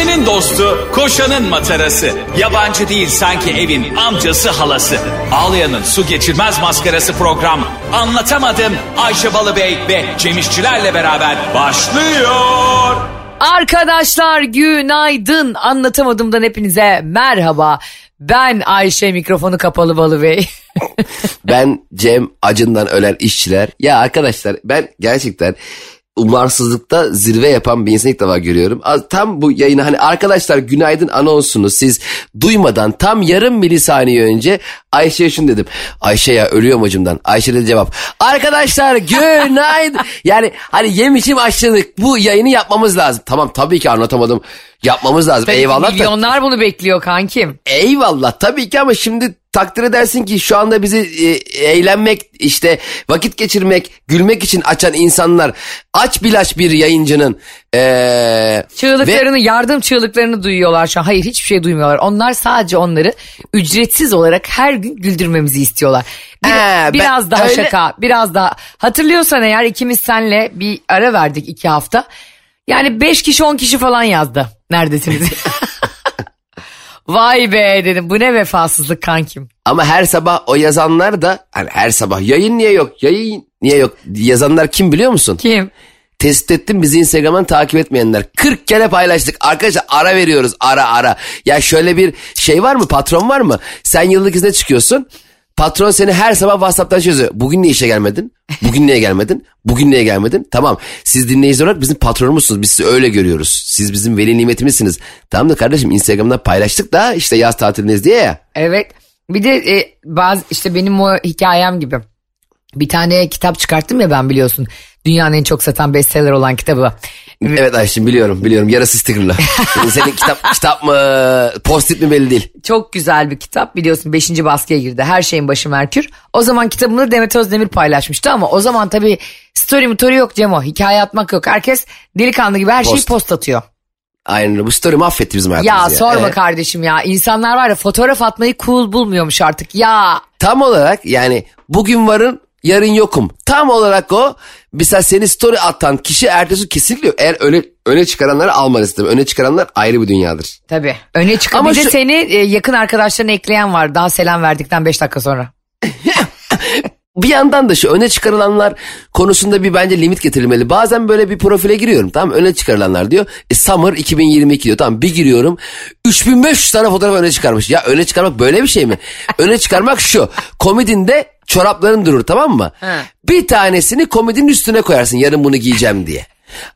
Ayşe'nin dostu, koşanın matarası. Yabancı değil sanki evin amcası halası. Ağlayan'ın su geçirmez maskarası program. Anlatamadım Ayşe Balıbey ve Cemişçilerle beraber başlıyor. Arkadaşlar günaydın. Anlatamadımdan hepinize merhaba. Ben Ayşe mikrofonu kapalı Balı Bey. Ben Cem Acın'dan ölen işçiler. Ya arkadaşlar ben gerçekten umarsızlıkta zirve yapan bir insan ilk defa görüyorum. Tam bu yayını hani arkadaşlar günaydın anonsunu siz duymadan tam yarım milisaniye önce Ayşe'ye şunu dedim. Ayşe ya ölüyorum acımdan. Ayşe dedi cevap. Arkadaşlar günaydın. yani hani yemişim açlık bu yayını yapmamız lazım. Tamam tabii ki anlatamadım. Yapmamız lazım. Eyvallah da. Milyonlar bunu bekliyor kankim. Eyvallah tabii ki ama şimdi takdir edersin ki şu anda bizi e, eğlenmek işte vakit geçirmek gülmek için açan insanlar aç bilaç bir yayıncının e, Çığlıklarını, yardım çığlıklarını duyuyorlar şu an. Hayır hiçbir şey duymuyorlar. Onlar sadece onları ücretsiz olarak her gün güldürmemizi istiyorlar. Bir- Ee, ben- biraz daha öyle- şaka, biraz daha. Hatırlıyorsan eğer ikimiz senle bir ara verdik iki hafta. Yani beş kişi on kişi falan yazdı. Neredesiniz? Vay be dedim bu ne vefasızlık kankim. ama her sabah o yazanlar da hani her sabah yayın niye yok yayın niye yok yazanlar kim biliyor musun? Kim? Tespit ettim bizi Instagram'dan takip etmeyenler. 40 kere paylaştık. Arkadaşlar ara veriyoruz ara ara. Ya şöyle bir şey var mı patron var mı? Sen yıllık izne çıkıyorsun. Patron seni her sabah WhatsApp'tan çözüyor. Bugün niye işe gelmedin? Bugün niye gelmedin? Bugün niye gelmedin? Tamam. Siz dinleyici olarak bizim patronumuzsunuz. Biz sizi öyle görüyoruz. Siz bizim veli nimetimizsiniz. Tamam da kardeşim Instagram'dan paylaştık da işte yaz tatilindeyiz diye ya. Evet. Bir de e, bazı işte benim o hikayem gibi. Bir tane kitap çıkarttım ya ben biliyorsun. Dünyanın en çok satan bestseller olan kitabı. Evet Ayşin biliyorum biliyorum. Yarısı stickerlı. Senin kitap kitap mı post-it mi belli değil. Çok güzel bir kitap biliyorsun 5. baskıya girdi. Her şeyin başı Merkür. O zaman kitabını Demet Özdemir paylaşmıştı ama o zaman tabii story motoru yok Cemo. Hikaye atmak yok. Herkes delikanlı gibi her şeyi Post. post atıyor. Aynen bu story mahvetti bizim Ya, hayatımızı. sorma Ee, kardeşim ya. İnsanlar var ya fotoğraf atmayı cool bulmuyormuş artık. Ya Tam olarak yani bugün varın yarın yokum. Tam olarak o. Mesela seni story atan kişi ertesi kesinlikle yok. Eğer öne, öne çıkaranları almanı istemem. Öne çıkaranlar ayrı bir dünyadır. tabii. Öne çıkan Ama bir de şu- seni e, yakın arkadaşlarına ekleyen var. Daha selam verdikten 5 dakika sonra. Bir yandan da şu öne çıkarılanlar konusunda bir bence limit getirilmeli. Bazen böyle bir profile giriyorum tamam öne çıkarılanlar diyor. E, Summer 2022 diyor tamam bir giriyorum 3500 tane fotoğraf öne çıkarmış. Ya öne çıkarmak böyle bir şey mi? öne çıkarmak şu komedinde çorapların durur tamam mı? He. Bir tanesini komedinin üstüne koyarsın yarın bunu giyeceğim diye.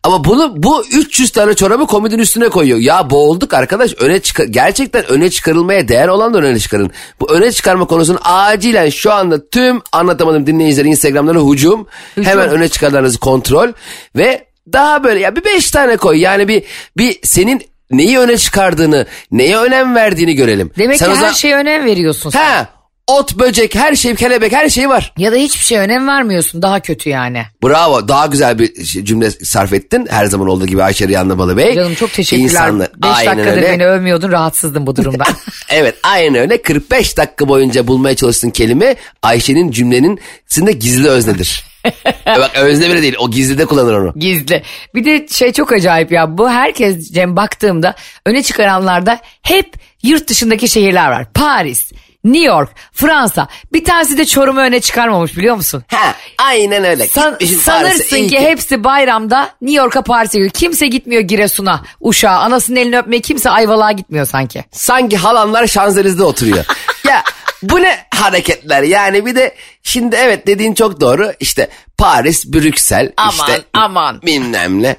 Ama bunu bu 300 tane çorabı komedinin üstüne koyuyor. Ya boğulduk arkadaş. Öne çıkar gerçekten öne çıkarılmaya değer olan da öne çıkarın. Bu öne çıkarma konusunu acilen şu anda tüm anlatamadım dinleyicilerin Instagram'larına hücum. Hemen öne çıkarlarınızı kontrol ve daha böyle ya bir beş tane koy. Yani bir bir senin neyi öne çıkardığını, neye önem verdiğini görelim. Demek Sen ki her zaman- şeye önem veriyorsun sen. Ha, ot, böcek, her şey, kelebek, her şey var. Ya da hiçbir şeye önem vermiyorsun. Daha kötü yani. Bravo. Daha güzel bir cümle sarf ettin. Her zaman olduğu gibi Ayşe Riyanlı Balı Bey. Canım çok teşekkürler. İnsanlar- 5 Aynen dakikadır öyle. beni övmüyordun rahatsızdım bu durumdan. Evet aynen öyle. 45 dakika boyunca bulmaya çalıştığın kelime Ayşe'nin cümlenin içinde gizli öznedir. Bak özne bile değil. O gizlide kullanır onu. Gizli. Bir de şey çok acayip ya bu herkes Cem baktığımda öne çıkaranlarda hep yurt dışındaki şehirler var. Paris, New York, Fransa. Bir tanesi de Çorum'u öne çıkarmamış biliyor musun? Ha, aynen öyle. San- sanırsın Paris'e, iyi ki hepsi bayramda New York'a Paris'e gidiyor. Kimse gitmiyor Giresun'a, Uşak'a. Anasının elini öpmeye kimse Ayvalık'a gitmiyor sanki. Sanki halanlar Şanzelize'de oturuyor. ya bu ne hareketler yani bir de şimdi evet dediğin çok doğru işte Paris, Brüksel Aman, işte aman. bilmem ne.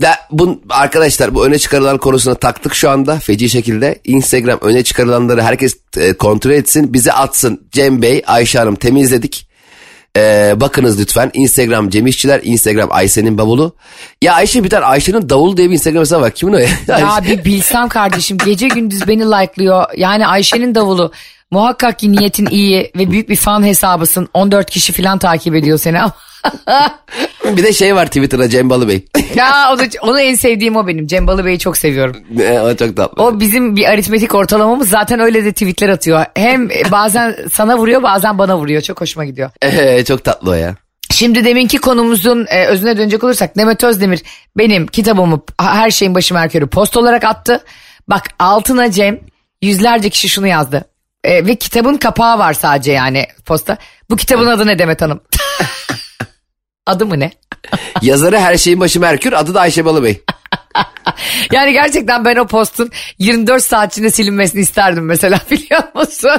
Da, bu, arkadaşlar bu öne çıkarılan konusuna taktık şu anda feci şekilde. Instagram öne çıkarılanları herkes e, kontrol etsin bize atsın. Cem Bey, Ayşe Hanım temizledik. E, bakınız lütfen Instagram Cem İşçiler, Instagram Ayşe'nin bavulu. Ya Ayşe bir tane Ayşe'nin davulu diye bir Instagram hesabı var. Kimin o ya? Ya bir bilsem kardeşim gece gündüz beni like'lıyor. Yani Ayşe'nin davulu. Muhakkak ki niyetin iyi ve büyük bir fan hesabısın. 14 kişi falan takip ediyor seni ama. bir de şey var Twitter'da Cem Balı Bey. ya onu, onu en sevdiğim o benim. Cem Balıbey'i çok seviyorum. O çok tatlı. O bizim bir aritmetik ortalamamız zaten öyle de tweetler atıyor. Hem bazen sana vuruyor bazen bana vuruyor. Çok hoşuma gidiyor. Ee, çok tatlı o ya. Şimdi deminki konumuzun e, özüne dönecek olursak Demet Özdemir benim kitabımı her şeyin başı Merkür'ü post olarak attı. Bak altına Cem yüzlerce kişi şunu yazdı. E, ve kitabın kapağı var sadece yani posta. Bu kitabın adı ne Demet Hanım? adı mı ne? Yazarı her şeyin başı Merkür adı da Ayşe Balıbey. Yani gerçekten ben o postun 24 saat içinde silinmesini isterdim mesela biliyor musun?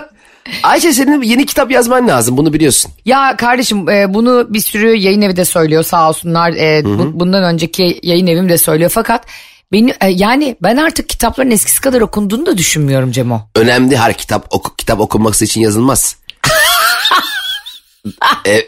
Ayşe senin yeni kitap yazman lazım bunu biliyorsun. Ya kardeşim e, bunu bir sürü yayın evi de söylüyor sağ olsunlar. E, bu- bundan önceki yayın evim de söylüyor fakat beni e, yani ben artık kitapların eskisi kadar okunduğunu da düşünmüyorum Cemo. Önemli her kitap oku, kitap okunması için yazılmaz. E,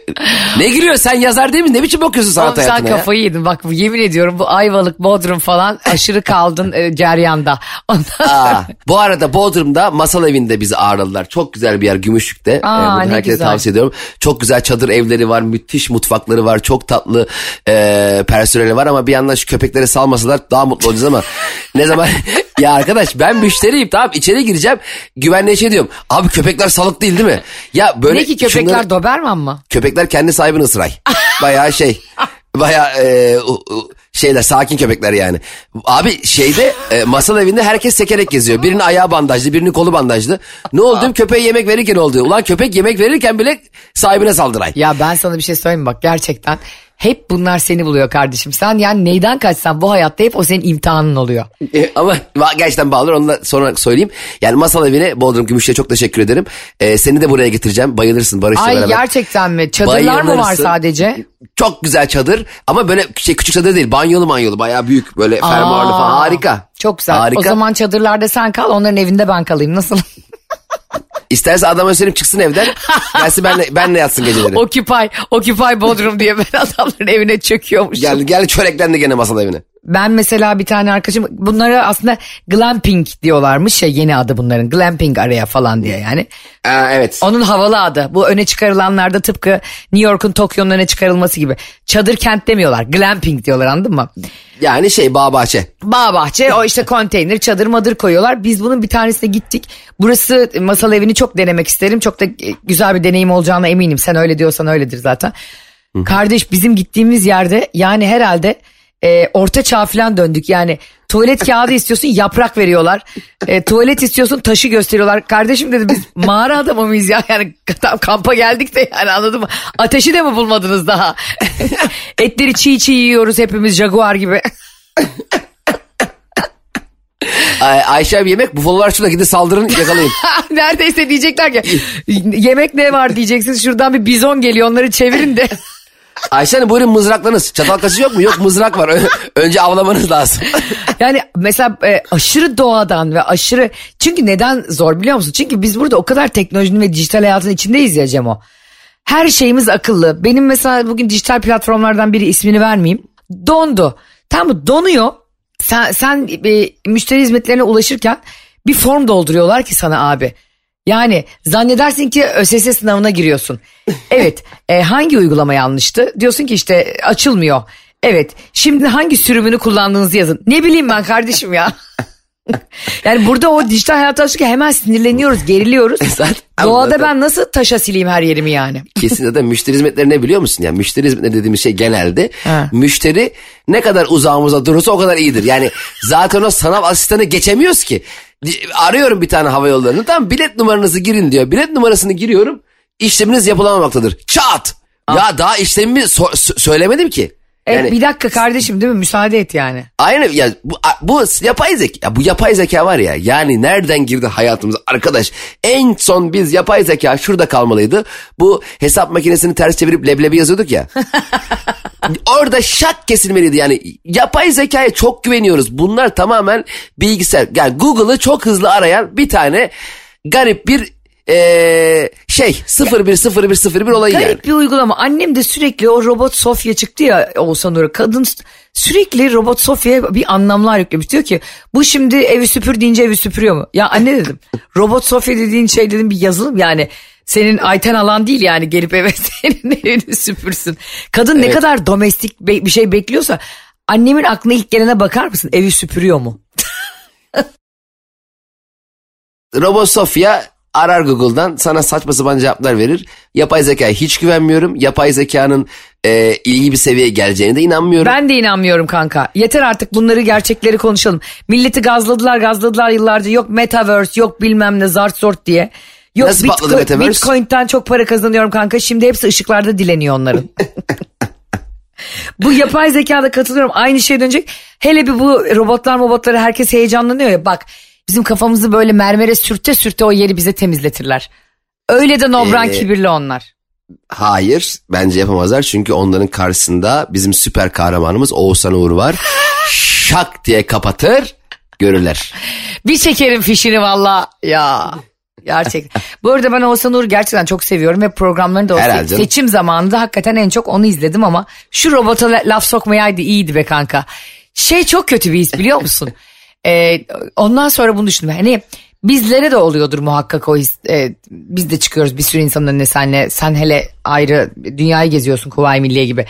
ne gülüyor sen yazar değil mi? Ne biçim bakıyorsun sanat Oğlum sen hayatına ya? kafayı yedin bak yemin ediyorum bu Ayvalık Bodrum falan aşırı kaldın e, ceryanda. Ondan Aa, bu arada Bodrum'da masal evinde bizi ağırladılar. Çok güzel bir yer Gümüşlük'te. Aa, Ee, bunu herkese güzel. tavsiye ediyorum. Çok güzel çadır evleri var. Müthiş mutfakları var. Çok tatlı e, personeli var ama bir yandan şu köpekleri salmasalar daha mutlu olacağız ama ne zaman ya arkadaş ben müşteriyim tamam içeri gireceğim güvenliğe şey diyorum. Abi köpekler salık değil değil mi? Ya böyle ne ki köpekler şunları- Doberman mı? köpekler kendi sahibini ısıray. Bayağı şey. Bayağı e, şeyler sakin köpekler yani. Abi şeyde e, masal evinde herkes sekerek geziyor. Birinin ayağı bandajlı, birinin kolu bandajlı. Ne oldu? Köpeğe yemek verirken oldu. Ulan köpek yemek verirken bile sahibine saldıray. Ya ben sana bir şey söyleyeyim bak gerçekten hep bunlar seni buluyor kardeşim. Sen yani neyden kaçsan bu hayatta hep o senin imtihanın oluyor. E, ama gerçekten bağlıdır onu da sonra söyleyeyim. Yani masal evine Bodrum Gümüş'e çok teşekkür ederim. E, seni de buraya getireceğim. Bayılırsın Barış'la Ay beraber. gerçekten mi? Çadırlar mı var sadece? Çok güzel çadır ama böyle şey küçük çadır değil. Banyolu manyolu bayağı büyük böyle fermuarlı falan harika. Çok güzel. Harika. O zaman çadırlarda sen kal onların evinde ben kalayım. Nasıl? İsterse adama söyleyeyim çıksın evden. Gelsin benle, benle yatsın geceleri. Occupy, Occupy Bodrum diye ben adamların evine çöküyormuşum. Gel, gel çöreklendi gene masal evine. Ben mesela bir tane arkadaşım bunlara aslında glamping diyorlarmış ya yeni adı bunların. Glamping araya falan diye yani. Aa, evet. Onun havalı adı. Bu öne çıkarılanlarda tıpkı New York'un Tokyo'nun öne çıkarılması gibi. Çadır kent demiyorlar. Glamping diyorlar anladın mı? Yani şey bağ bahçe. Bağ bahçe o işte konteyner çadır madır koyuyorlar. Biz bunun bir tanesine gittik. Burası masal evini çok denemek isterim. Çok da güzel bir deneyim olacağına eminim. Sen öyle diyorsan öyledir zaten. Kardeş bizim gittiğimiz yerde yani herhalde e, orta çağ falan döndük. Yani tuvalet kağıdı istiyorsun yaprak veriyorlar. E, tuvalet istiyorsun taşı gösteriyorlar. Kardeşim dedi biz mağara adamı mıyız ya? Yani tam kampa geldik de yani anladın mı? Ateşi de mi bulmadınız daha? Etleri çiğ çiğ yiyoruz hepimiz jaguar gibi. Ay, Ayşe abi yemek bufalolar şurada gidin saldırın yakalayın. Neredeyse diyecekler ki yemek ne var diyeceksiniz şuradan bir bizon geliyor onları çevirin de. Ayşe Hanım buyurun mızraklarınız. Çatal kaşığı yok mu? Yok mızrak var. Önce avlamanız lazım. Yani mesela e, aşırı doğadan ve aşırı çünkü neden zor biliyor musun? Çünkü biz burada o kadar teknolojinin ve dijital hayatın içindeyiz ya Cemo. Her şeyimiz akıllı. Benim mesela bugün dijital platformlardan biri ismini vermeyeyim. Dondu. Tam mı? Donuyor. Sen, sen e, müşteri hizmetlerine ulaşırken bir form dolduruyorlar ki sana abi. Yani zannedersin ki ÖSS sınavına giriyorsun. Evet e, hangi uygulama yanlıştı? Diyorsun ki işte açılmıyor. Evet şimdi hangi sürümünü kullandığınızı yazın. Ne bileyim ben kardeşim ya. yani burada o dijital hayata alışırken hemen sinirleniyoruz, geriliyoruz. Zaten- Doğada zaten- ben nasıl taşa sileyim her yerimi yani? Kesin de müşteri hizmetleri ne biliyor musun? Yani müşteri hizmetleri dediğimiz şey genelde Ha. müşteri ne kadar uzağımızda durursa o kadar iyidir. Yani zaten o sanal asistanı geçemiyoruz ki. Arıyorum bir tane hava yollarını tamam bilet numaranızı girin diyor. Bilet numarasını giriyorum işleminiz yapılamamaktadır. Çat! Ya daha işlemimi so- sö- söylemedim ki. Evet Yani bir dakika kardeşim değil mi? Müsaade et yani. Aynı ya bu, bu yapay zeka ya bu yapay zeka var ya yani nereden girdi hayatımıza? Arkadaş en son biz yapay zeka şurada kalmalıydı. Bu hesap makinesini ters çevirip leblebi yazıyorduk ya. Orada şak kesilmeliydi yani. Yapay zekaya çok güveniyoruz. Bunlar tamamen bilgisayar. Yani Google'ı çok hızlı arayan bir tane garip bir eee, şey 010101 olayı Garip yani. bir uygulama. Annem de sürekli o robot Sofya çıktı ya Oğuzhan Uğur. Kadın sürekli robot Sofya'ya bir anlamlar yüklemiş. Diyor ki bu şimdi evi süpür deyince evi süpürüyor mu? Ya anne dedim robot Sofya dediğin şey dedim bir yazılım yani. Senin Ayten alan değil yani gelip eve senin evini süpürsün. Kadın ne kadar domestik bir şey bekliyorsa annemin aklına ilk gelene bakar mısın? Evi süpürüyor mu? Robot Sofya arar Google'dan sana saçma sapan cevaplar verir. Yapay zekaya hiç güvenmiyorum. Yapay zekanın e, ilgi bir seviyeye geleceğine de inanmıyorum. Ben de inanmıyorum kanka. Yeter artık bunları gerçekleri konuşalım. Milleti gazladılar gazladılar yıllarca. Yok metaverse yok bilmem ne zart zort diye. Yok Nasıl patladı Bitcoin, Metaverse? Bitcoin'den çok para kazanıyorum kanka. Şimdi hepsi ışıklarda dileniyor onların. bu yapay zekada katılıyorum. Aynı şey dönecek. Hele bir bu robotlar robotları herkes heyecanlanıyor ya. Bak bizim kafamızı böyle mermere sürte sürte o yeri bize temizletirler. Öyle de nobran Ee, kibirli onlar. Hayır bence yapamazlar çünkü onların karşısında bizim süper kahramanımız Oğuzhan Uğur var. Şak diye kapatır görürler. Bir çekerim fişini valla ya. Gerçekten. Bu arada ben Oğuzhan Uğur'u gerçekten çok seviyorum ve programlarını da Herhalde se- seçim zamanında hakikaten en çok onu izledim ama şu robota la- laf sokmayaydı iyiydi be kanka. Şey çok kötü bir his biliyor musun? Ee, ondan sonra bunu düşündüm. Hani bizlere de oluyordur muhakkak o his. Ee, biz de çıkıyoruz bir sürü insanın önüne senle. Sen hele ayrı dünyayı geziyorsun Kuvayi Milliye gibi.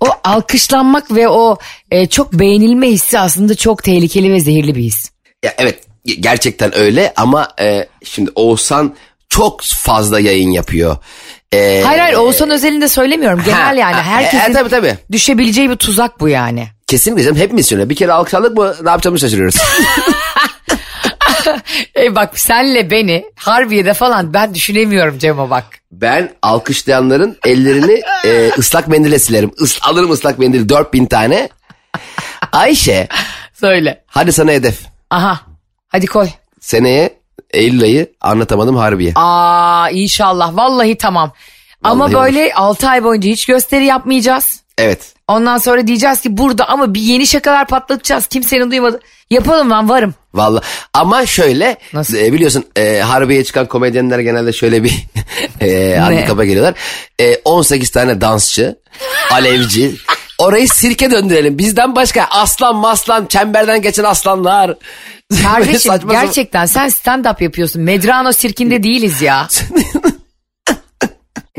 O alkışlanmak ve o e, çok beğenilme hissi aslında çok tehlikeli ve zehirli bir his. Ya evet gerçekten öyle ama e, şimdi Oğuzhan çok fazla yayın yapıyor. E, Hayır hayır Oğuzhan özelinde söylemiyorum. Genel Ha, yani ha, herkesin e, tabii, tabii. düşebileceği bir tuzak bu yani. Kesinlikle canım hepimiz şöyle bir kere alkışladık mı ne yapacağımızı şaşırıyoruz. E bak senle beni Harbiye'de falan ben düşünemiyorum Cem'e bak. ben alkışlayanların ellerini e, ıslak mendile silerim. Is, alırım ıslak mendil 4000 tane. Ayşe Söyle. hadi sana hedef. Aha hadi koy. Seneye Eylül ayı anlatamadım Harbiye. Aa inşallah vallahi tamam. Ama Vallahi böyle 6 ay boyunca hiç gösteri yapmayacağız. Evet. Ondan sonra diyeceğiz ki burada ama bir yeni şakalar patlatacağız. Kimsenin duymadı. Yapalım lan varım. Valla ama şöyle Nasıl? e, biliyorsun e, Harbiye'ye çıkan komedyenler genelde şöyle bir e, handikapa geliyorlar. E, 18 tane dansçı, alevci. Orayı sirke döndürelim. Bizden başka aslan maslan çemberden geçen aslanlar. Kardeşim gerçekten sen stand up yapıyorsun. Medrano sirkinde değiliz ya.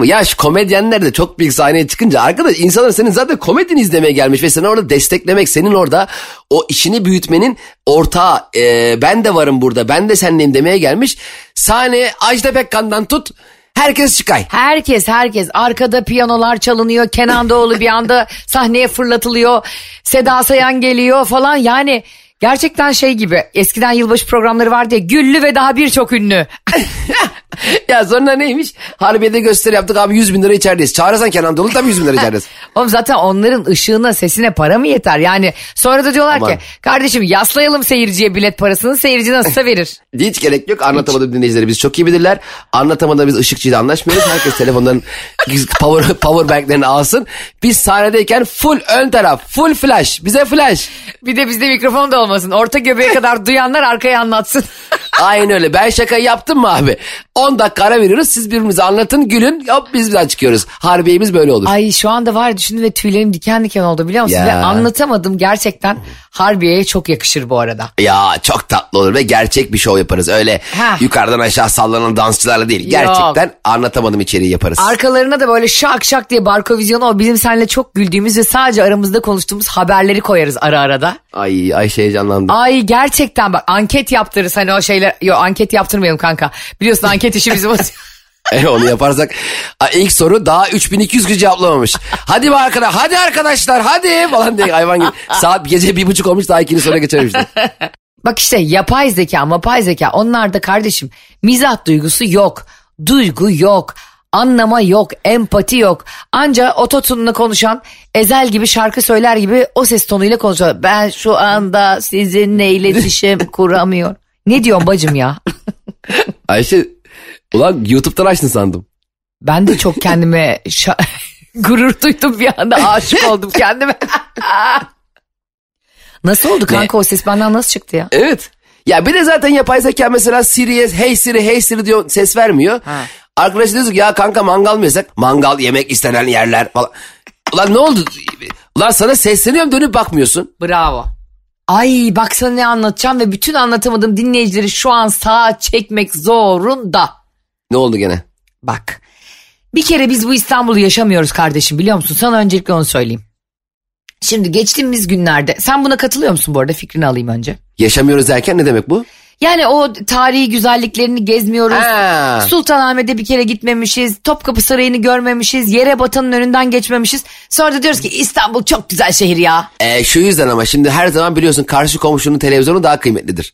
Ya şu komedyenler de çok büyük sahneye çıkınca arkadaş insanlar senin zaten komedini izlemeye gelmiş ve seni orada desteklemek senin orada o işini büyütmenin ortağı e, ben de varım burada ben de seninleyim demeye gelmiş. Sahneye Ajda Pekkan'dan tut herkes çıkay. Herkes herkes arkada piyanolar çalınıyor. Kenan Doğulu bir anda sahneye fırlatılıyor. Seda Sayan geliyor falan yani gerçekten şey gibi eskiden yılbaşı programları vardı ya güllü ve daha birçok ünlü. ya sonra neymiş? Harbiye'de gösteri yaptık abi 100 bin lira içerideyiz. Çağırırsan Kenan Doğulu tabii 100 bin lira içerideyiz. Oğlum zaten onların ışığına sesine para mı yeter? Yani sonra da diyorlar Aman. ki kardeşim yaslayalım seyirciye bilet parasını seyirci nasılsa verir. Hiç gerek yok. Anlatamadığım dinleyicileri biz çok iyi bilirler. Anlatamadığım biz ışıkçıyla anlaşmıyoruz. Herkes telefonların power, power banklerini alsın. Biz sahnedeyken full ön taraf, full flash. Bize flash. Bir de bizde mikrofon da olmasın. Orta göbeğe kadar duyanlar arkaya anlatsın. Aynen öyle. Ben şakayı yaptım mı abi? 10 dakika ara veriyoruz. Siz birbirimize anlatın, gülün. Hop biz bir daha çıkıyoruz. Harbiyemiz böyle olur. Ay şu anda var düşündüm ve tüylerim diken diken oldu biliyor musun? Ya. Ve anlatamadım gerçekten Harbiye'ye çok yakışır bu arada. Ya çok tatlı olur ve gerçek bir şov yaparız. Öyle Ha. yukarıdan aşağı sallanan dansçılarla değil. Yok. Gerçekten anlatamadım içeriği yaparız. Arkalarına da böyle şak şak diye barkovizyonu o bizim seninle çok güldüğümüz ve sadece aramızda konuştuğumuz haberleri koyarız ara arada. Ay Ayşe heyecanlandı. Ay gerçekten bak anket yaptırırız hani o şeyler. Yok anket yaptırmayalım kanka. Biliyorsun anket işi bizim. E, onu yaparsak ilk soru daha 3200 kişi cevaplamamış. Hadi be arkadaş, hadi arkadaşlar, hadi falan diye hayvan gibi. Saat gece bir buçuk olmuş daha ikinci soruya geçememiştim. Bak işte yapay zeka mapay zeka onlarda kardeşim mizah duygusu yok. Duygu yok. Anlama yok, empati yok. Anca ototunla konuşan Ezel gibi şarkı söyler gibi o ses tonuyla konuşuyor. Ben şu anda sizinle iletişim kuramıyor. Ne diyorsun bacım ya? Ayşe ulan YouTube'dan açtın sandım. Ben de çok kendime şa- gurur duydum bir anda aşık oldum kendime. nasıl oldu kanka o ses benden nasıl çıktı ya? Evet. Ya bir de zaten yapay zeka mesela Siri'ye hey Siri hey Siri diyor ses vermiyor. Ha. Arkadaş diyorsun ki ya kanka mangal mı yesek? Mangal yemek istenen yerler falan. Ulan ne oldu? Ulan sana sesleniyorum dönüp bakmıyorsun. Bravo. Ay baksana ne anlatacağım ve bütün anlatamadığım dinleyicileri şu an sağa çekmek zorunda. Ne oldu gene? Bak bir kere biz bu İstanbul'u yaşamıyoruz kardeşim biliyor musun? Sana öncelikle onu söyleyeyim. Şimdi geçtiğimiz günlerde sen buna katılıyor musun bu arada fikrini alayım önce. Yaşamıyoruz derken ne demek bu? Yani o tarihi güzelliklerini gezmiyoruz. Ha. Sultanahmet'e bir kere gitmemişiz. Topkapı Sarayı'nı görmemişiz. Yere batanın önünden geçmemişiz. Sonra da diyoruz ki İstanbul çok güzel şehir ya. E, şu yüzden ama şimdi her zaman biliyorsun karşı komşunun televizyonu daha kıymetlidir.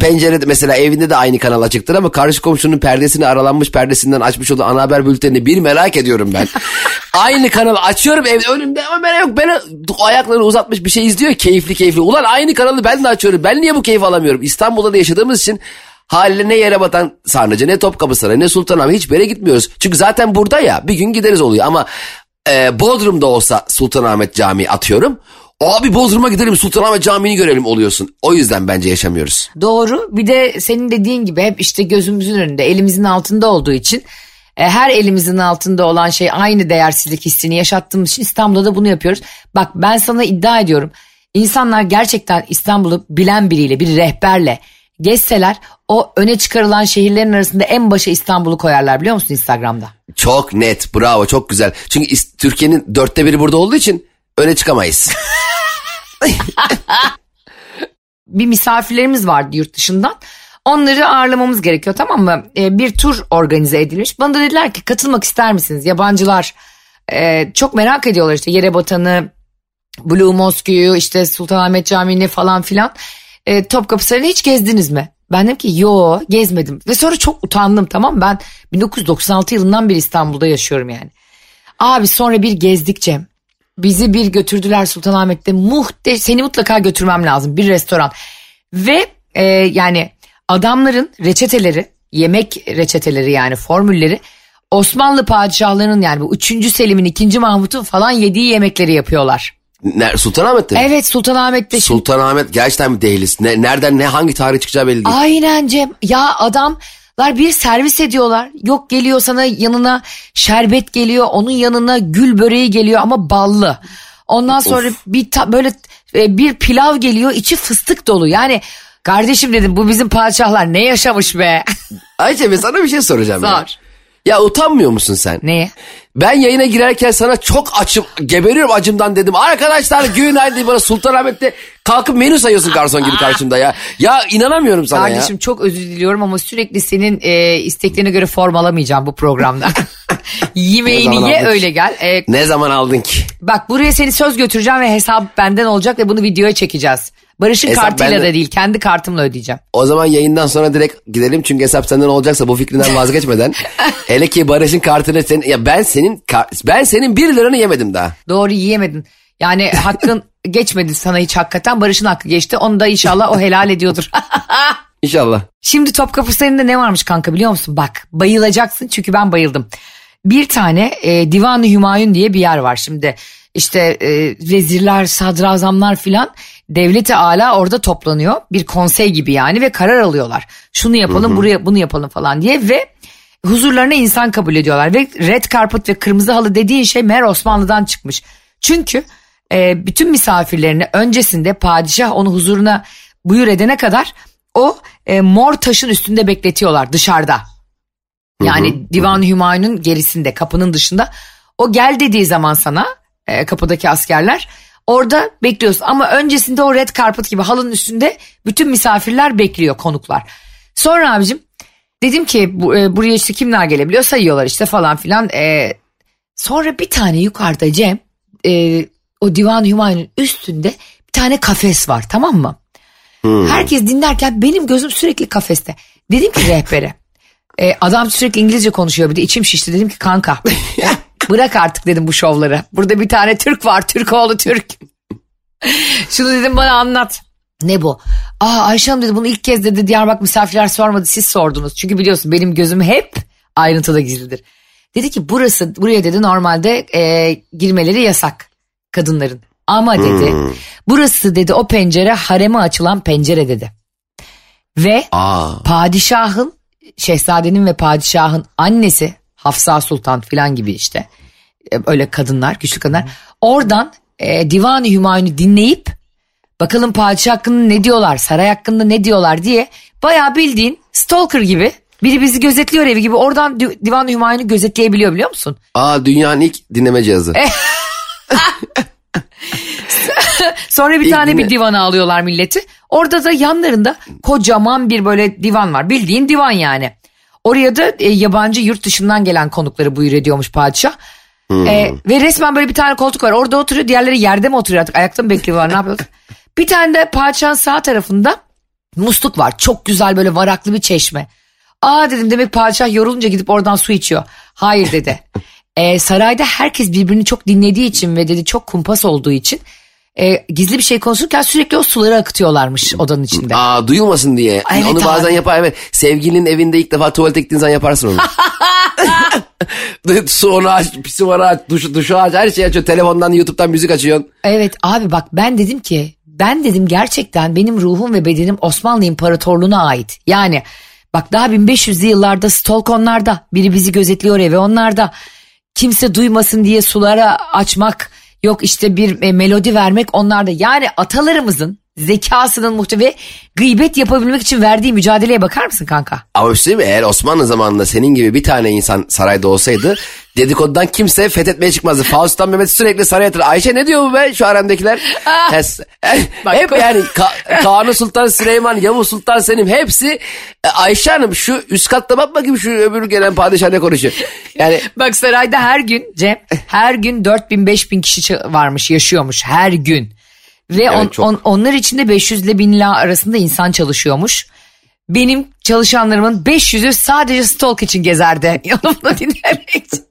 Pencerede mesela evinde de aynı kanal açıktır ama karşı komşunun perdesini aralanmış perdesinden açmış olduğu ana haber bültenini bir merak ediyorum ben. aynı kanalı açıyorum evde önümde ama ben yok ben ayaklarını uzatmış bir şey izliyor keyifli keyifli. Ulan aynı kanalı ben de açıyorum ben niye bu keyif alamıyorum? İstanbul'da da yaşadığımız için Haliyle ne yere batan Sarnıcı ne Topkapı Sarayı ne Sultanahmet hiçbir yere gitmiyoruz. Çünkü zaten burada ya bir gün gideriz oluyor ama e, Bodrum'da olsa Sultanahmet Camii atıyorum. Abi Bodrum'a gidelim Sultanahmet Camii'ni görelim oluyorsun. O yüzden bence yaşamıyoruz. Doğru. Bir de senin dediğin gibi hep işte gözümüzün önünde, elimizin altında olduğu için e, her elimizin altında olan şey aynı değersizlik hissini yaşattığımız için İstanbul'da da bunu yapıyoruz. Bak ben sana iddia ediyorum. İnsanlar gerçekten İstanbul'u bilen biriyle, bir rehberle gezseler o öne çıkarılan şehirlerin arasında en başa İstanbul'u koyarlar biliyor musun Instagram'da? Çok net bravo çok güzel. Çünkü Türkiye'nin dörtte biri burada olduğu için öne çıkamayız. bir misafirlerimiz vardı yurt dışından. Onları ağırlamamız gerekiyor tamam mı? Ee, bir tur organize edilmiş. Bana da dediler ki katılmak ister misiniz? Yabancılar e, çok merak ediyorlar işte Yerebatan'ı, Blue Mosque'yu, işte Sultanahmet Camii'ni falan filan. E, Topkapı Sarayı'nı hiç gezdiniz mi? Ben dedim ki yo gezmedim. Ve sonra çok utandım tamam? Ben 1996 yılından beri İstanbul'da yaşıyorum yani. Abi sonra bir gezdik Cem. Bizi bir götürdüler Sultanahmet'te. Muhte seni mutlaka götürmem lazım bir restoran. Ve e, yani adamların reçeteleri, yemek reçeteleri yani formülleri Osmanlı padişahlarının yani bu 3. Selim'in 2. Mahmut'un falan yediği yemekleri yapıyorlar. Sultanahmet'te mi? Evet Sultanahmet'te. şimdi- Sultanahmet gerçekten bir dehliz. Ne, nereden ne hangi tarih çıkacağı belli değil. Aynen Cem. Ya adamlar bir servis ediyorlar. Yok geliyor sana yanına şerbet geliyor. Onun yanına gül böreği geliyor ama ballı. Ondan sonra bir ta- böyle e, bir pilav geliyor içi fıstık dolu. Yani kardeşim dedim bu bizim padişahlar ne yaşamış be. Ayşe ben sana bir şey soracağım ya. Sor. Ya utanmıyor musun sen? Neye? Ben yayına girerken sana çok açım, geberiyorum acımdan dedim. Arkadaşlar günaydın diye bana Sultanahmet'te kalkıp menü sayıyorsun garson gibi karşımda ya. Ya inanamıyorum sana Kardeşim çok özür diliyorum ama sürekli senin e, isteklerine göre form alamayacağım bu programda. Yemeğini ye öyle gel. E, Ne zaman aldın ki? Bak buraya seni söz götüreceğim ve hesap benden olacak ve bunu videoya çekeceğiz. Barış'ın Hesap kartıyla bende- da değil kendi kartımla ödeyeceğim. O zaman yayından sonra direkt gidelim çünkü hesap senden olacaksa bu fikrinden vazgeçmeden. hele ki Barış'ın kartını sen ya ben senin ben senin bir liranı yemedim daha. Doğru yiyemedin. Yani hakkın geçmedi sana hiç hakikaten. Barış'ın hakkı geçti. Onu da inşallah o helal ediyordur. İnşallah. Şimdi Topkapı Sarayı'nda ne varmış kanka biliyor musun? Bak bayılacaksın çünkü ben bayıldım. Bir tane e, Divan-ı Hümayun diye bir yer var şimdi. İşte e, vezirler, sadrazamlar filan devleti ala orada toplanıyor. Bir konsey gibi yani ve karar alıyorlar. Şunu yapalım, buraya bunu yapalım falan diye ve huzurlarına insan kabul ediyorlar. Ve red carpet ve kırmızı halı dediğin şey meğer Osmanlı'dan çıkmış. Çünkü e, bütün misafirlerini öncesinde padişah onu huzuruna buyur edene kadar o e, mor taşın üstünde bekletiyorlar dışarıda. Yani Divan Hümayun'un gerisinde kapının dışında. O gel dediği zaman sana e, kapıdaki askerler orada bekliyorsun. Ama öncesinde o red carpet gibi halının üstünde bütün misafirler bekliyor konuklar. Sonra abicim dedim ki bu, e, buraya işte kimler gelebiliyor sayıyorlar işte falan filan. E, sonra bir tane yukarıda Cem e, o Divan Hümayun'un üstünde bir tane kafes var tamam mı? Herkes dinlerken benim gözüm sürekli kafeste. Dedim ki rehbere. e, adam sürekli İngilizce konuşuyor bir de içim şişti. Dedim ki kanka bırak artık dedim bu şovları. Burada bir tane Türk var Türk oğlu Türk. Şunu dedim bana anlat. Ne bu? Aa Ayşe Hanım dedi bunu ilk kez dedi Diyarbakır misafirler sormadı siz sordunuz. Çünkü biliyorsun benim gözüm hep ayrıntıda gizlidir. Dedi ki burası buraya dedi normalde e, girmeleri yasak kadınların. Ama dedi burası dedi o pencere hareme açılan pencere dedi. Ve Aa. padişahın şehzadenin ve padişahın annesi Hafsa Sultan filan gibi işte e, öyle kadınlar güçlü kadınlar oradan e, Divan-ı Hümayun'u dinleyip bakalım padişah hakkında ne diyorlar saray hakkında ne diyorlar diye bayağı bildiğin stalker gibi biri bizi gözetliyor evi gibi oradan Di- Divan-ı Hümayun'u gözetleyebiliyor biliyor musun? Aa dünyanın ilk dinleme cihazı. Sonra bir İlk tane güne- bir divana alıyorlar milleti. Orada da yanlarında kocaman bir böyle divan var. Bildiğin divan yani. Oraya da e, yabancı yurt dışından gelen konukları buyur ediyormuş padişah. E, ve resmen böyle bir tane koltuk var. Orada oturuyor. Diğerleri yerde mi oturuyor artık? Ayakta mı bekliyorlar? Ne yapıyorlar? Bir tane de padişahın sağ tarafında musluk var. Çok güzel böyle varaklı bir çeşme. Aa dedim demek padişah yorulunca gidip oradan su içiyor. Hayır dedi. Ee, sarayda herkes birbirini çok dinlediği için ve dedi çok kumpas olduğu için e, gizli bir şey konuşurken sürekli o suları akıtıyorlarmış odanın içinde. Aa duyulmasın diye. Evet onu abi. bazen yapar evet. Sevgilinin evinde ilk defa tuvalete gittiğin zaman yaparsın onu. Su onu aç, pisi var aç, duş, duşu aç, her şeyi açıyor. Telefondan, YouTube'dan müzik açıyorsun. Evet abi bak ben dedim ki ben dedim gerçekten benim ruhum ve bedenim Osmanlı İmparatorluğu'na ait. Yani bak daha 1500'lü yıllarda stalk onlarda biri bizi gözetliyor ve onlarda kimse duymasın diye sulara açmak yok işte bir e, melodi vermek onlarda. Yani atalarımızın zekasının muhte ve gıybet yapabilmek için verdiği mücadeleye bakar mısın kanka? Ama bir şey mi? Eğer Osmanlı zamanında senin gibi bir tane insan sarayda olsaydı dedikodudan kimse fethetmeye çıkmazdı. Faust'tan Mehmet sürekli saraya yatırır. Ayşe ne diyor bu be şu haremdekiler? Hes- Bak- Hep yani Ka- Kanuni Sultan Süleyman, Yavuz Sultan Selim hepsi e, Ayşe Hanım şu üst katta bak bakayım şu öbür gelen padişah ne konuşuyor. Yani Bak sarayda her gün Cem her gün 4000 5000 kişi varmış yaşıyormuş her gün. Ve on- çok. on- onlar içinde 500 ile 1000 lira arasında insan çalışıyormuş. Benim çalışanlarımın 500'ü sadece stalk için gezerdi. Yanımda dinlemek için.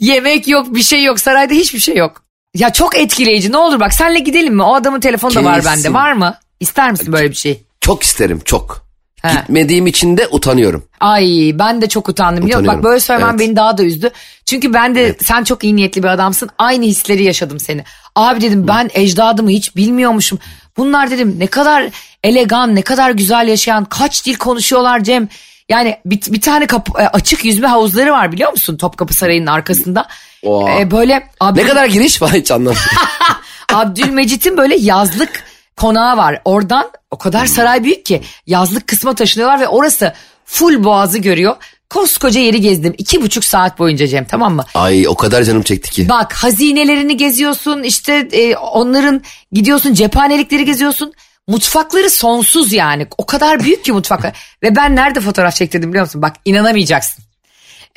Yemek yok bir şey yok sarayda hiçbir şey yok. Ya çok etkileyici ne olur bak senle gidelim mi? O adamın telefonu da var bende var mı? İster misin böyle bir şey? çok isterim çok. He. Gitmediğim için de utanıyorum. Ay ben de çok utandım. Musun? Bak böyle söylemen Evet. beni daha da üzdü. Çünkü ben de sen çok iyi niyetli bir adamsın. Aynı hisleri yaşadım seni. Abi dedim ben ecdadımı hiç bilmiyormuşum. Bunlar dedim ne kadar elegan, ne kadar güzel yaşayan, kaç dil konuşuyorlar Cem. Yani bir, bir tane kapı, e, açık yüzme havuzları var biliyor musun Topkapı Sarayı'nın arkasında. Oha. E, böyle Abdül, Ne kadar giriş var hiç anlamadım. Abdülmecit'in böyle yazlık konağı var. Oradan o kadar saray büyük ki yazlık kısma taşınıyorlar ve orası full boğazı görüyor. Koskoca yeri gezdim. iki buçuk saat boyunca Cem tamam mı? Ay o kadar canım çekti ki. Bak hazinelerini geziyorsun işte e, onların gidiyorsun cephanelikleri geziyorsun. Mutfakları sonsuz yani. O kadar büyük ki mutfaklar. Ve ben nerede fotoğraf çektirdim biliyor musun? Bak inanamayacaksın.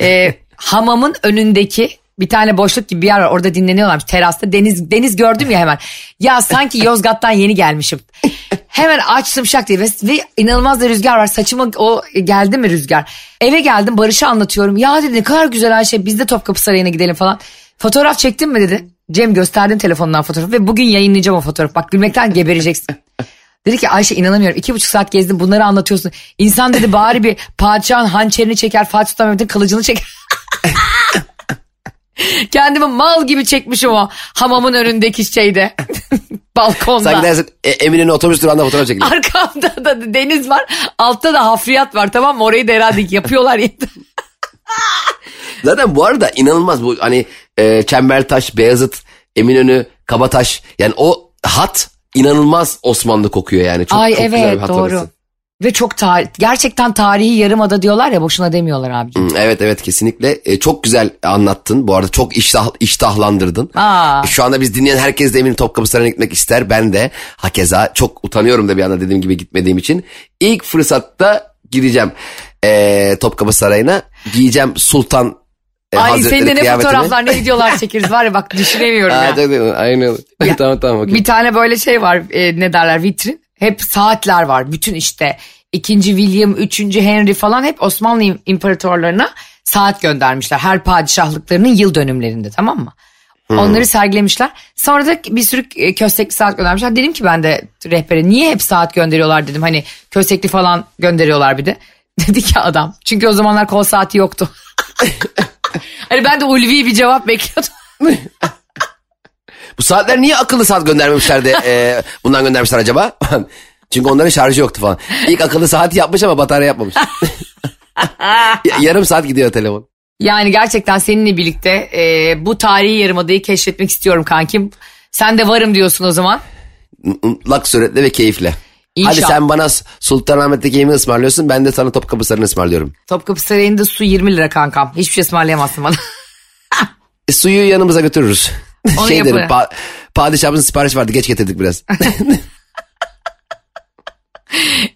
E, hamamın önündeki bir tane boşluk gibi bir yer var. Orada dinleniyorlarmış terasta. Deniz deniz gördüm ya hemen. Ya sanki Yozgat'tan yeni gelmişim. Hemen açtım şak diye ve, ve inanılmaz da rüzgar var. Saçıma o geldi mi rüzgar? Eve geldim Barış'a anlatıyorum. Ya dedi ne kadar güzel Ayşe biz de Topkapı Sarayı'na gidelim falan. Fotoğraf çektin mi dedi. Cem gösterdin telefonundan fotoğrafı ve bugün yayınlayacağım o fotoğrafı. Bak gülmekten gebereceksin. Dedi ki Ayşe inanamıyorum iki buçuk saat gezdim bunları anlatıyorsun. İnsan dedi bari bir padişahın hançerini çeker Fatih Sultan Mehmet'in kılıcını çeker. Kendimi mal gibi çekmişim o hamamın önündeki şeyde. Balkonda. Sanki dersin e, Eminönü otobüs durağında fotoğraf çekilir. Arkamda da deniz var. Altta da hafriyat var tamam mı? Orayı da herhalde yapıyorlar. Zaten bu arada inanılmaz bu hani e, Çembertaş, Beyazıt, Eminönü, Kabataş yani o hat inanılmaz Osmanlı kokuyor yani. Çok, Ay çok güzel bir evet hat doğru. orası. Ve çok tarih, gerçekten tarihi yarımada diyorlar ya boşuna demiyorlar abicim. Hmm, Evet evet kesinlikle E, çok güzel anlattın bu arada çok iştah, iştahlandırdın. Aa. Şu anda biz dinleyen herkes de eminim Topkapı Sarayı'na gitmek ister ben de hakeza çok utanıyorum da bir anda dediğim gibi gitmediğim için. İlk fırsatta gideceğim e, Topkapı Sarayı'na giyeceğim Sultan e, Ay senin de ne fotoğraflar ne videolar çekeriz var ya bak düşünemiyorum Aa, ya. Aynen. Ya, tamam tamam okey. Bir tane böyle şey var e, ne derler vitrin. Hep saatler var bütün işte ikinci William, üçüncü Henry falan hep Osmanlı im- imparatorlarına saat göndermişler. Her padişahlıklarının yıl dönümlerinde tamam mı? Onları sergilemişler. Sonra da bir sürü e, köstekli saat göndermişler. Dedim ki ben de rehbere niye hep saat gönderiyorlar dedim. Hani köstekli falan gönderiyorlar bir de. Dedi ki adam çünkü o zamanlar kol saati yoktu. hani ben de ulvi bir cevap bekliyordum. Bu saatler niye akıllı saat göndermemişler de e, bundan göndermişler acaba? Çünkü onların şarjı yoktu falan. İlk akıllı saati yapmış ama batarya yapmamış. Ya- Yarım saat gidiyor telefon. Yani gerçekten seninle birlikte e, bu tarihi yarımadayı keşfetmek istiyorum kankim. Sen de varım diyorsun o zaman. Mutlak suretle ve keyifle. İnşallah. Hadi sen bana Sultanahmet'teki yemeği ısmarlıyorsun ben de sana Topkapı Sarayı'nı ısmarlıyorum. Topkapı Sarayı'nda su 20 lira kankam. Hiçbir şey ısmarlayamazsın bana. E, suyu yanımıza götürürüz. Onu şey derim yaparım. pa- padişahımızın sipariş vardı geç getirdik biraz.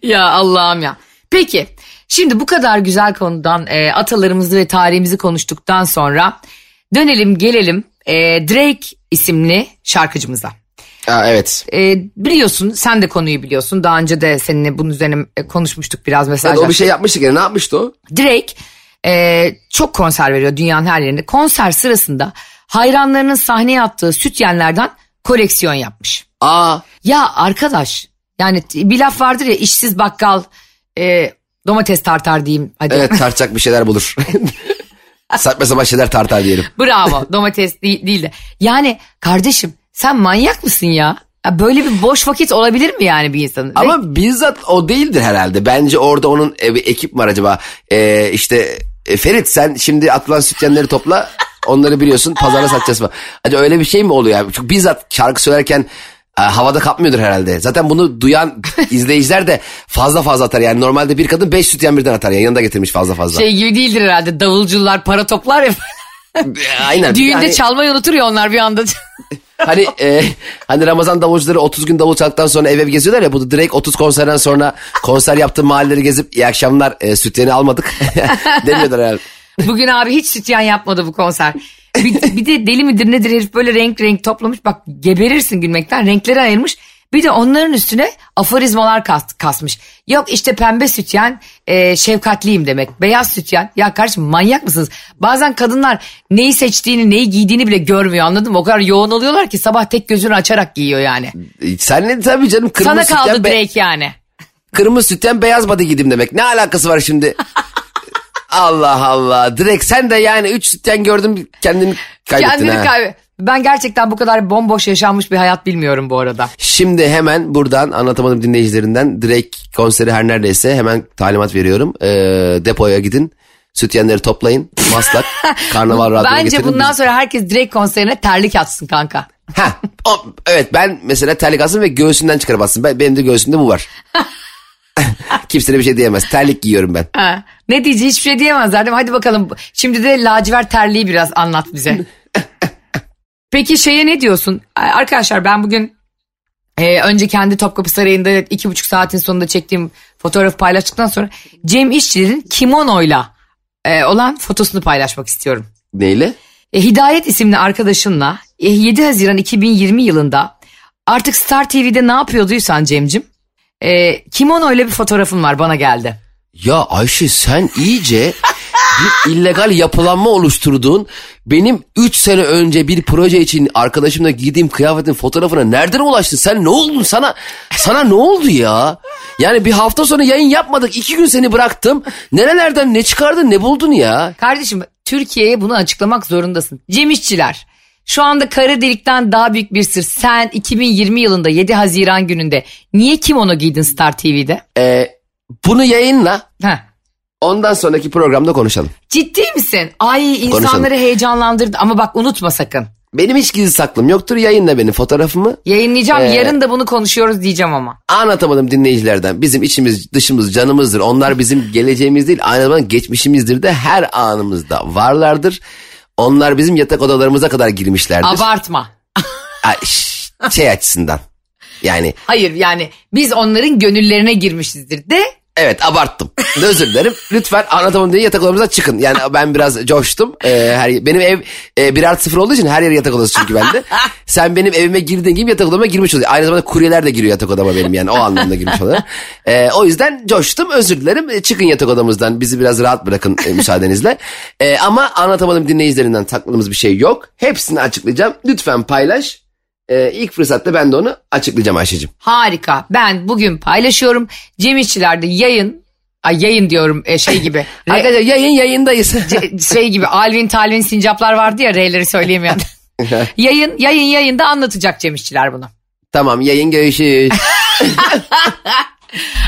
Ya Allah'ım ya. Peki şimdi bu kadar güzel konudan e, atalarımızı ve tarihimizi konuştuktan sonra dönelim gelelim e, Drake isimli şarkıcımıza. Aa, evet. E, biliyorsun sen de konuyu biliyorsun. Daha önce de seninle bunun üzerine e, konuşmuştuk biraz Evet, mesajlar. o bir şey yapmıştı gene ne yapmıştı o? Drake e, çok konser veriyor dünyanın her yerinde. Konser sırasında hayranlarının sahneye attığı sütyenlerden koleksiyon yapmış. Aa Ya arkadaş yani bir laf vardır ya işsiz bakkal e, domates tartar diyeyim hadi. evet tartacak bir şeyler bulur. Saçma sapan şeyler tartar diyelim. Bravo domates değil, değil de. Yani kardeşim sen manyak mısın ya? ya? Böyle bir boş vakit olabilir mi yani bir insanın? Ve- Ama bizzat o değildir herhalde. Bence orada onun e, bir ekip var acaba. E, işte e, Ferit sen şimdi atılan sütyenleri topla. Onları biliyorsun pazara satacağız mı? Acaba öyle bir şey mi oluyor? Yani? Çünkü bizzat şarkı söylerken e, havada kapmıyordur herhalde. Zaten bunu duyan izleyiciler de fazla fazla atar. Yani normalde bir kadın beş sütyen birden atar. Yani yanında getirmiş fazla fazla. şey gibi değildir herhalde davulcular para toplar ya. E, Aynen. Düğünde Yani- çalmayı unutur ya onlar bir anda. Hani e, hani Ramazan davulcuları 30 gün davul çaldıktan sonra ev ev geziyorlar ya. Bu da direkt 30 konserden sonra konser yaptığı mahalleleri gezip iyi akşamlar e, sütyeni almadık demiyorlar herhalde. Bugün abi hiç sütyen yapmadı bu konser. Bir, bir de deli midir nedir herif böyle renk renk toplamış. Bak geberirsin gülmekten renkleri ayırmış. Bir de onların üstüne aforizmalar kas, kasmış. Yok işte pembe sütyen e, şefkatliyim demek. Beyaz sütyen ya kardeşim manyak mısınız? Bazen kadınlar neyi seçtiğini neyi giydiğini bile görmüyor anladın mı? O kadar yoğun oluyorlar ki sabah tek gözünü açarak giyiyor yani. Sen ne tabii canım kırmızı Sana kaldı sütyen, Drake yani. kırmızı sütyen beyaz body giydim demek. Ne alakası var şimdi? Allah Allah. Direkt sen de yani 3 sütyen gördüm kendini kaybettin Kendini ha. kaybet. Ben gerçekten bu kadar bomboş yaşanmış bir hayat bilmiyorum bu arada. Şimdi hemen buradan anlatamadım dinleyicilerinden Drake konseri her neredeyse hemen talimat veriyorum. Ee, depoya gidin. Sütyenleri toplayın. Maslak. Karnaval radyoya Bence getirin. bundan sonra herkes Drake konserine terlik atsın kanka. Ha, o, evet ben mesela terlik alsın ve göğsünden çıkarıp atsın. Ben, benim de göğsümde bu var. Kimse de bir şey diyemez. Terlik giyiyorum ben. Ha. Ne diyeceği hiçbir şey diyemezler değil mi? Hadi bakalım. Şimdi de lacivert terliği biraz anlat bize. Peki şeye ne diyorsun? Arkadaşlar ben bugün e, önce kendi Topkapı Sarayı'nda iki buçuk saatin sonunda çektiğim fotoğrafı paylaştıktan sonra Cem İşçilerin kimonoyla e, olan fotosunu paylaşmak istiyorum. Neyle? E, Hidayet isimli arkadaşınla e, 7 Haziran 2020 yılında artık Star TV'de ne yapıyorduysan Cem'cim e, kimono ile bir fotoğrafın var bana geldi. Ya Ayşe sen iyice bir illegal yapılanma oluşturduğun benim 3 sene önce bir proje için arkadaşımla giydiğim kıyafetin fotoğrafına nereden ulaştın? Sen ne oldun sana? Sana ne oldu ya? Yani bir hafta sonra yayın yapmadık. 2 gün seni bıraktım. Nerelerden ne çıkardın ne buldun ya? Kardeşim Türkiye'ye bunu açıklamak zorundasın. Cem İşçiler şu anda kara delikten daha büyük bir sır. Sen 2020 yılında 7 Haziran gününde niye kimono giydin Star TV'de? Ee, bunu yayınla. Heh. Ondan sonraki programda konuşalım. Ciddi misin? Ay insanları Konuşalım. heyecanlandırdı ama bak unutma sakın. Benim hiç gizli saklım yoktur. Yayınla benim fotoğrafımı. Yayınlayacağım Ee, yarın da bunu konuşuyoruz diyeceğim ama. Anlatamadım dinleyicilerden. Bizim içimiz dışımız canımızdır. Onlar bizim geleceğimiz değil aynı zamanda geçmişimizdir de her anımızda varlardır. Onlar bizim yatak odalarımıza kadar girmişlerdir. Abartma. Şey açısından. Yani Hayır yani biz onların gönüllerine girmişizdir de evet abarttım. Özür dilerim. Lütfen anlatamadım diye yatak odamıza çıkın. Yani ben biraz coştum. Ee, her, benim ev e, bir artı sıfır olduğu için her yer yatak odası çünkü bende. Sen benim evime girdiğin gibi yatak odama girmiş oluyorsun. Aynı zamanda kuryeler de giriyor yatak odama benim yani o anlamda girmiş oluyor. Ee, o yüzden coştum özür dilerim. E, Çıkın yatak odamızdan bizi biraz rahat bırakın e, müsaadenizle. E, ama anlatamadım dinleyicilerinden sakladığımız bir şey yok. Hepsini açıklayacağım. Lütfen paylaş. E, ilk fırsatta ben de onu açıklayacağım Ayşe'cim. harika. Ben bugün paylaşıyorum. Cem İşçiler'de yayın Ay yayın diyorum e, şey gibi. Re- Arkadaşlar yayın yayındayız. şey gibi Alvin Talvin sincaplar vardı ya R'leri söyleyemeyen. yayın yayın yayında anlatacak Cem İşçiler bunu. tamam yayın görüşürüz.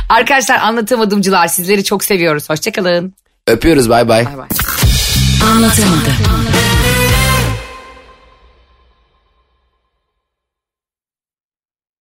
Arkadaşlar anlatamadımcılar sizleri çok seviyoruz. Hoşçakalın. Öpüyoruz bay bay. Bay bay. Anlatamadım.